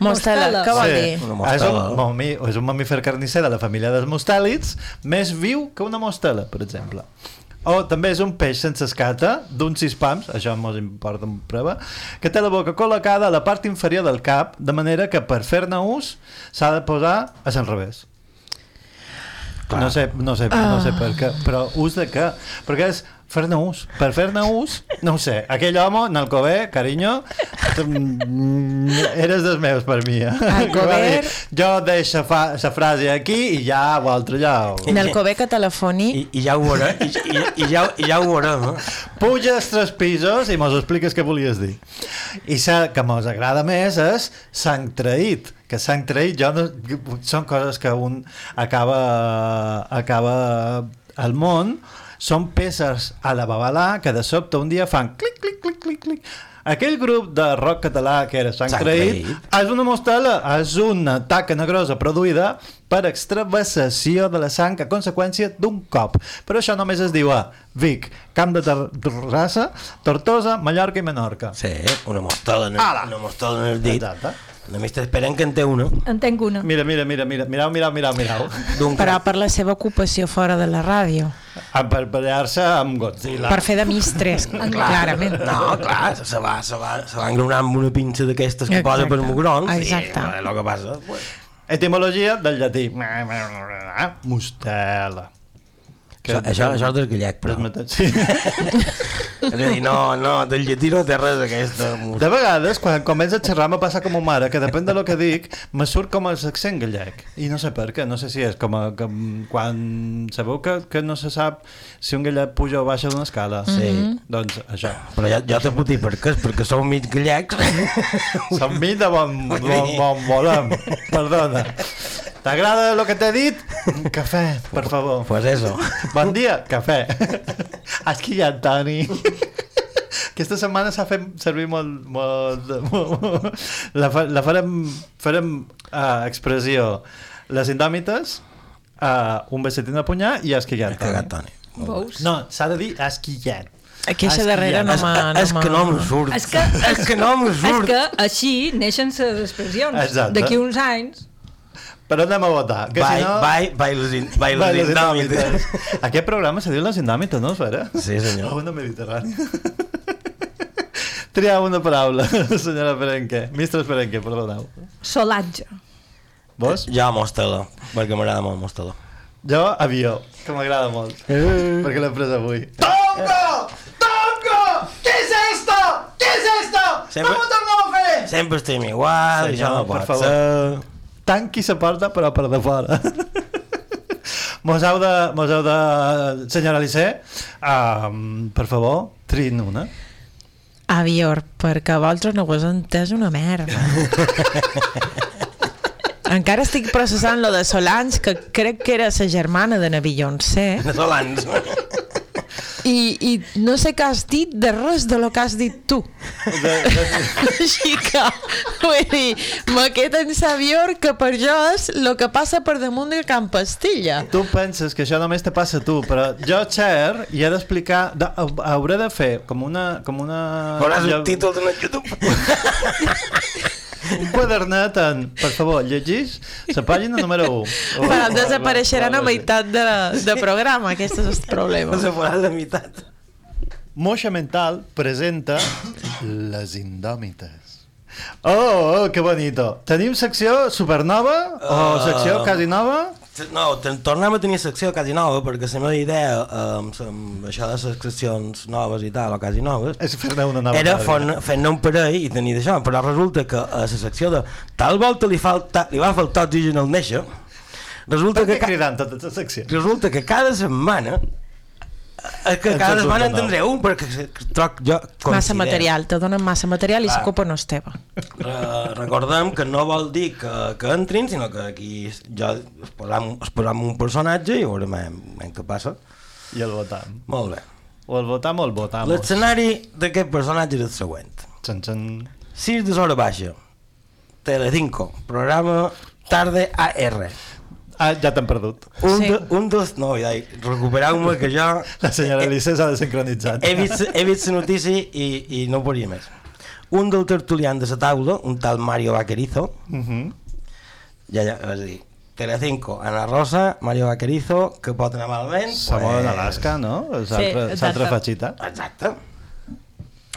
Mostela, què vol dir? Una És mostela. Momi, és un mamífer carnisser de la família dels mostèlids, més viu que una mostela, per exemple. O també és un peix sense escata, d'uns sis pams, això mos importa en prova, que té la boca col·locada a la part inferior del cap, de manera que per fer-ne ús s'ha de posar a l'enrevés. No sé, no sé, no sé per què, però ús de què? Perquè és fer-ne ús. Per fer-ne ús, no ho sé. Aquell home, en Alcover, carinyo, mm, eres dels meus per mi. Eh? Dir, Jo deixo fa, la frase aquí i ja l'altre ja... ho- En el Cové que telefoni... I, i ja ho veurem, i, i, i, ja, i ja ho veurem, eh? Puges tres pisos i mos expliques què volies dir. I sa que mos agrada més és sang traït que sang traït jo no, són coses que un acaba acaba al món són peces a la babalà que de sobte un dia fan clic, clic, clic, clic, clic. Aquell grup de rock català que era Traït, Traït. és una mostela, és una taca negrosa produïda per extravassació de la sang a conseqüència d'un cop. Però això només es diu a Vic, Camp de Ter- Terrassa, Tortosa, Mallorca i Menorca. Sí, una mostela en el, Ala! una mostela en el dit. Exacte. Només t'esperen que en té una. En tenc una. Mira, mira, mira, mira, mirau, mirau, mirau, mirau. D'un Però per la seva ocupació fora de la ràdio. A per ballar-se amb Godzilla. Per fer de mistres, clarament. No, clar, se va, se va, se va engronar amb una pinça d'aquestes que posa per mugrons. Exacte. I el que passa... Pues, Etimologia del llatí. Mostela. Això, això, això és del gallec, però. Sí. És a dir, no, no, del llatí no té res aquesta... De vegades, quan comença a xerrar, me passa com a mare, que depèn de lo que dic, me surt com l'accent gallec. I no sé per què, no sé si és com a, que, quan... Sabeu que, que no se sap si un gallec puja o baixa d'una escala? Sí. Doncs això. Però ja, ja te puc dir per què, perquè sou mig gallecs. Som mi de bon, bon, bon volem. Perdona. T'agrada el que t'he dit? Un cafè, per favor. Pues eso. Bon dia, cafè. Aquí hi ha Toni. Aquesta setmana s'ha fet servir molt... molt, molt la, fa, la farem, farem uh, expressió les indòmites, uh, un besetín de punyar i esquillat. Cagat, Toni. Veus? No, s'ha de dir esquillat. Aquesta darrera no És, m'ha... no és que no em surt. És que, és que no em és surt. que així neixen les expressions. D'aquí uns anys Però anem a votar. Que Vai, si no... vai, vai, les, in, vai, Vai, les les indòmites. Aquest programa se diu les indòmites, no, Esfera? Sí, senyor. Una mediterrània. Una paraula, senyora Perenque. Mistres Perenque, perdoneu. solatge. Vos? Ja mostela, perquè m'agrada molt mostela. Jo, avió, que m'agrada molt. Eh. Perquè l'he pres avui. ¡Tongo! ¡Tongo! ¿Qué es esto? ¿Qué es esto? Sempre- Com ho tornem a fer? Sempre estem igual, Senyor, això no per pot favor. ser. Tanqui se porta, però per de fora. mos heu de... Mos heu de... Senyora Licé, um, per favor, trin una. Avior, perquè vosaltres no ho has entès una merda. Encara estic processant lo de Solange, que crec que era sa germana de na Beyoncé. De Solans. I, i no sé què has dit de res de lo que has dit tu. Així que, vull dir, me queda en sabior que per jo és el que passa per damunt de Can Pastilla. Tu penses que això només te passa a tu, però jo, Cher, i he d'explicar... de- Hauré de fer com una... Com una Veuràs un títol de YouTube. un quadernet en... Per favor, llegís la pàgina número 1. Però desapareixeran a meitat de, de programa, aquest és el problema. Farà la meitat. Moixa Mental presenta Les Indòmites. Oh, oh, que bonito. Tenim secció supernova o Uh, secció quasi nova? No, tornem a tenir secció quasi nova perquè la meva idea eh, amb, amb això de les seccions noves i tal, o quasi noves. És fer-ne una nova era fer- fer-ne un parell i tenir d'això però resulta que a la secció de tal volta li, falta, li va faltar oxigen al néixer. Resulta que, ca- totes les seccions? resulta que cada setmana eh, que En cada saps setmana un en tindré un perquè troc jo Massa considero- material, te donen massa material i la culpa no és teva. Eh, recordem que no vol dir que, que entrin, sinó que aquí jo es posam, es posam un personatge i veurem eh, què passa. I el votam. Molt bé. O el votam o el votam. L'escenari d'aquest personatge és el següent. Xan, xan. 6 de hora baixa. Telecinco. Programa Tarde AR. Ah, ja t'han perdut. Un, Sí. de, un dos... No, ja, recupereu-me que jo... La senyora Alice s'ha desincronitzat. He vist, he vist la notícia i, i no podia més. Un del tertulian de la taula, un tal Mario Vaquerizo, Uh -huh. ja, ja, és a dir, Telecinco, Ana Rosa, Mario Vaquerizo, que pot anar malament... Samoa d'Alaska, no? Sí, L'altra exacte. sí, fatxita. Exacte.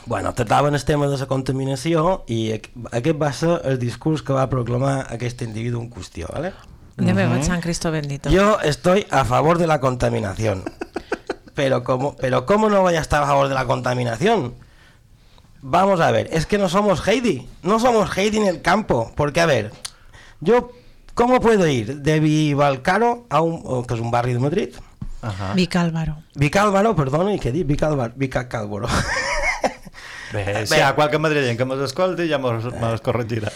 Bueno, tractaven el tema de la contaminació i aqu- aquest va ser el discurs que va proclamar aquest individu en qüestió, ¿vale? De uh San Cristo bendito. Yo estoy a favor de la contaminación. Pero ¿cómo, pero ¿cómo no voy a estar a favor de la contaminación? Vamos a ver, es que no somos Heidi. No somos Heidi en el campo. Porque, a ver, yo, ¿cómo puedo ir de Vivalcaro a un, o que es un barrio de Madrid? Ajá. Vicálvaro. Vicálvaro, perdón, ¿y qué di? Vicálvaro, Vicálvaro. Bé, si hi ha qualque madrileny que mos escolti, ja mos, mos corregirà.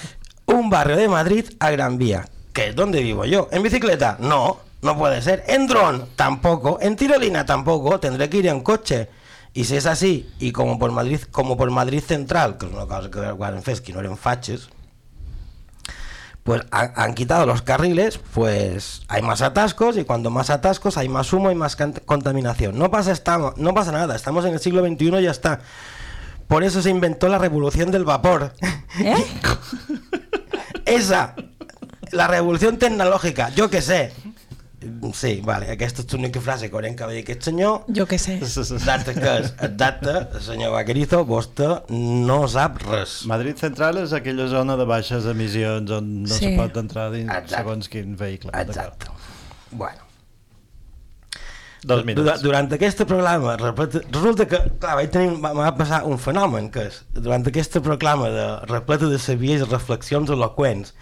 un barrio de Madrid a Gran Vía, que es donde vivo yo. ¿En bicicleta? No, no puede ser. ¿En dron? Tampoco. ¿En tirolina? Tampoco. Tendré que ir en coche. Y si es así, y como por Madrid, como por Madrid Central, que es una cosa que van fer que no eren faches, pues ha- han quitado los carriles, pues hay más atascos y cuando más atascos hay más humo y más contaminación. No pasa, estamos, no pasa nada, estamos en el siglo XXI y ya está. Por eso se inventó la revolución del vapor. Esa, la revolución tecnológica, yo que sé. Sí, vale, aquesta és l'única frase que va dir aquest senyor. Jo què sé. Exacte, que és exacte, senyor Vaquerizo, vostè no sap res. Madrid Central és aquella zona de baixes emissions on no Sí. se pot entrar dins Exacte. segons quin vehicle. Exacte. Bueno. Dos minuts. Durant, durant aquest programa, resulta que, clar, vaig tenir, va, va passar un fenomen, que és, durant aquest programa de repleta de sabies i reflexions eloqüents,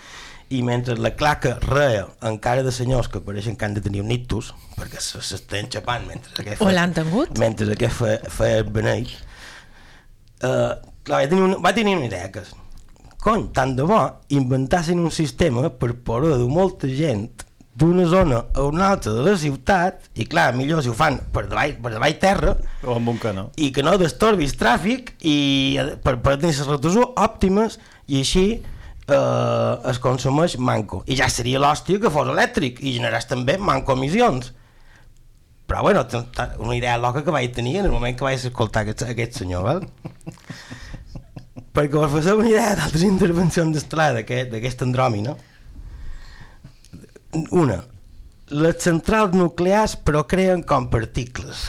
i mentre la claca reia encara de senyors que pareixen que han de tenir un ictus, perquè se- s'estan xapant mentre aquest O l'han tingut? mentre aquest fa, fa el beneit, eh, clar, va tenir, una, va tenir una idea que és, cony, tant de bo inventassin un sistema per poder dur molta gent d'una zona a una altra de la ciutat i clar, millor si ho fan per davall, per davall terra o amb un canó i que no destorbis tràfic i eh, per, per tenir les rotes òptimes i així eh, es consumeix manco i ja seria l'hòstia que fos elèctric i generàs també manco emissions però bueno, una idea loca que vaig tenir en el moment que vaig escoltar aquest, aquest senyor val? perquè us faceu una idea d'altres intervencions d'estelada d'aquest- andròmina una les centrals nuclears però creen com particles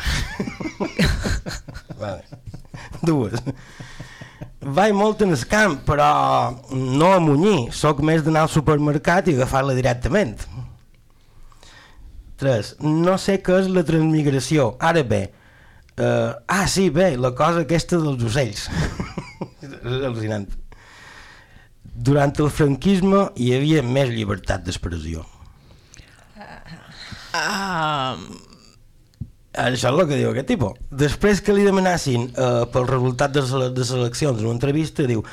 vale. dues vaig molt en el camp però no a munyir sóc més d'anar al supermercat i agafar-la directament 3. No sé què és la transmigració. Ara bé, eh, ah, sí, bé, la cosa aquesta dels ocells. és al·lucinant. Durant el franquisme hi havia més llibertat d'expressió. Ah, Això és el que diu aquest tipus. Després que li demanassin eh, pel resultat de les de les eleccions en una entrevista, diu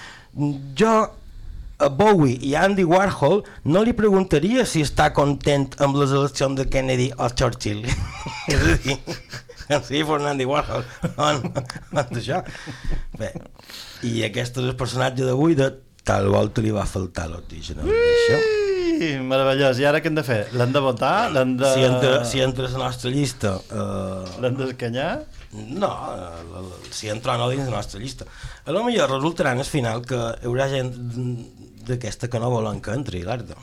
jo a Bowie i a Andy Warhol no li preguntaria si està content amb les eleccions de Kennedy o Churchill. és a dir, sí, Fernando Warhol, on, on això. Bé, i aquest és el personatge d'avui de tal volta li va faltar l'oxigen al néixer. Meravellós. I ara què hem de fer? L'hem de votar? L'hem de... Si entra, si entra a la nostra llista... Eh, L'hem d'escanyar? No, eh, la- la- si entra o no dins la nostra llista. A lo millor resultarà en el final que hi haurà gent d'aquesta que no volen que entri, l'Arda.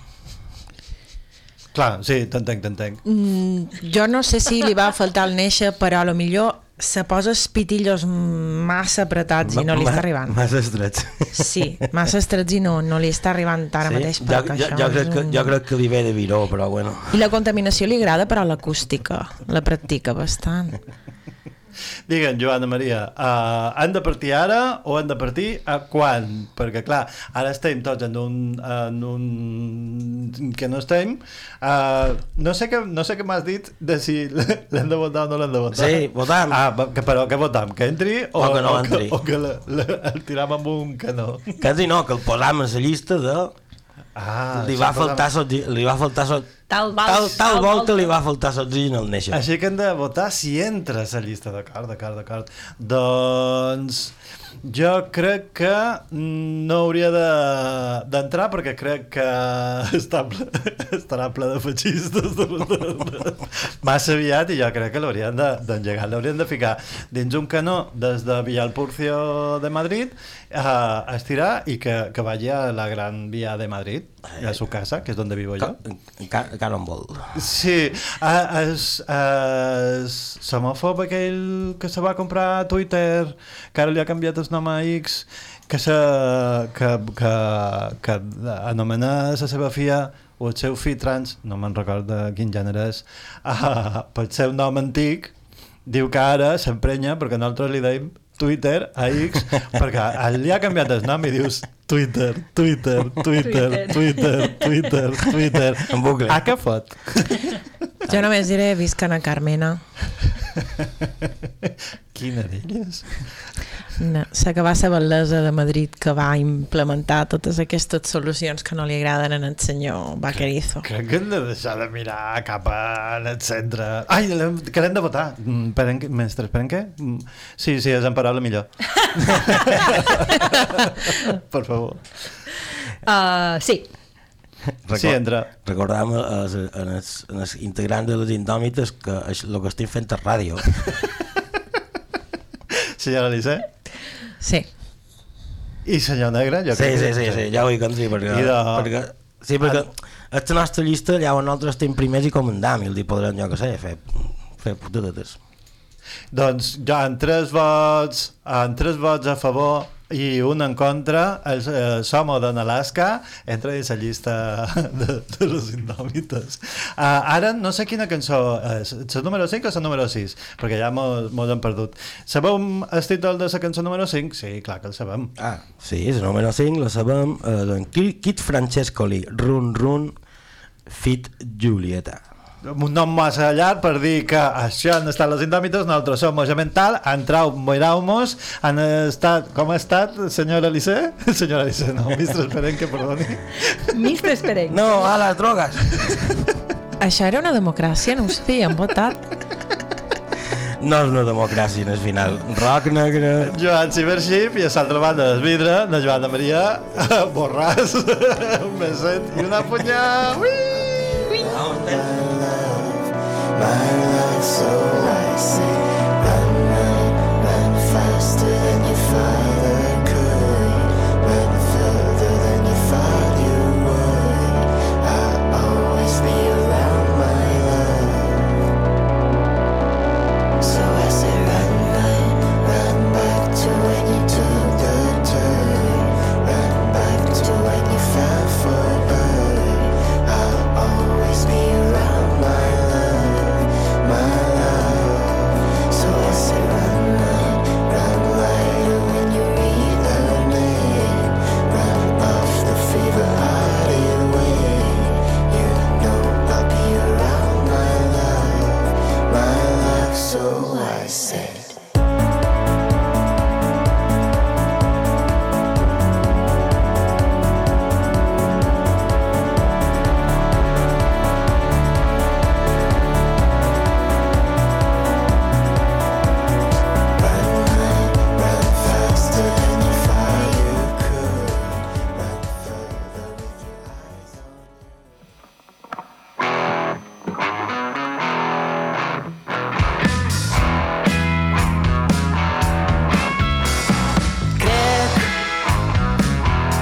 Clar, sí, t'entenc, t'entenc. Mm, jo no sé si li va faltar el néixer, però a lo millor se posa els pitillos massa apretats i no li està arribant. Massa estrets. Sí, massa estrets i no, no li està arribant ara mateix. jo, jo, jo, crec que, un- jo crec que li ve de viró, però bueno. I la contaminació li agrada, però l'acústica la practica bastant. Digue'm, Joana Maria, uh, han de partir ara o han de partir a quan? Perquè, clar, ara estem tots en un, en un que no estem. Uh, no sé què, no sé què m'has dit de si l'hem de votar o no l'hem de votar. Sí, votam. Ah, que, però què votam? Que entri o, O que no o entri. Que, o que la, la, el tiram amb un canó? Quasi no, que el posam a la llista de... Ah, li, va posam- faltar sotgi, li va faltar so, Tal, tal, tal volta li va faltar l'oxigen al néixer. Així que hem de votar si entra a la llista, d'acord, d'acord, d'acord. Doncs jo crec que no hauria de- d'entrar de, perquè crec que està ple, estarà ple de feixistes de, de, de, massa aviat i jo crec que l'haurien de- d'engegar, l'haurien de ficar dins un canó des de Villalpurcio de Madrid a, a estirar i que, que vagi a la gran vía de Madrid, a su casa, que és donde vivo jo. Cannonball. Sí, a- es, es semòfob aquell que se va comprar a Twitter, que ara li ha canviat el nom a X, que, se, que, que, que anomena la seva filla o el seu fill trans, no me'n recordo quin gènere és, uh, pel seu nom antic, diu que ara s'emprenya perquè nosaltres li deim Twitter a X perquè li ha canviat el nom i dius Twitter, Twitter, Twitter, Twitter, Twitter, Twitter. En bucle. A què fot? Jo només diré visca na Carmena. Quina d'elles? No, la que va ser bellesa de Madrid que va implementar totes aquestes solucions que no li agraden en el senyor Vaquerizo. Crec que hem de deixar de mirar cap al centre. Ai, que l'hem de votar. Mm, Esperen, mentre esperen què? Mm, Sí, sí, és en paraula millor. per favor. Uh, sí. Sí, entra. Recordam els, en els, en els integrants de les indòmites que el que estem fent és ràdio. Senyora Elisé? Sí. I senyor Negre? Jo sí, sí, sí, sí, ja vull que entri perquè, I de- perquè, sí, perquè a la nostra llista llavors nosaltres estem primers i comandam i els hi podrem, jo que sé, fer, fer putadetes. Doncs jo amb tres vots, amb tres vots a favor i un en contra, el eh, Somo d'en Alaska entra dins la llista de, de les indòmites. Uh, ara no sé quina cançó és, la número 5 o la número 6? Perquè ja mos, hem perdut. Sabeu el títol de la cançó número 5? Sí, clar que el sabem. Ah, sí, la número 5 la sabem eh, d'en Ki- Kit Francescoli, Run Run, Fit Julieta. Un nom massa llarg per dir que això han estat les indòmites, nosaltres som Moja Mental, entrau, moirau-mos, han estat, com ha estat, senyora Elisé? Senyora Elisé, no, mistre Esperenque, perdoni. Mistre Esperenque. No, a les drogues. Això era una democràcia, no ho sabia, han votat. No és una democràcia el final. Rock negre... Joan Cibership i a l'altra banda del vidre de Joana Maria Borràs un beset i una punyà Ui! My love so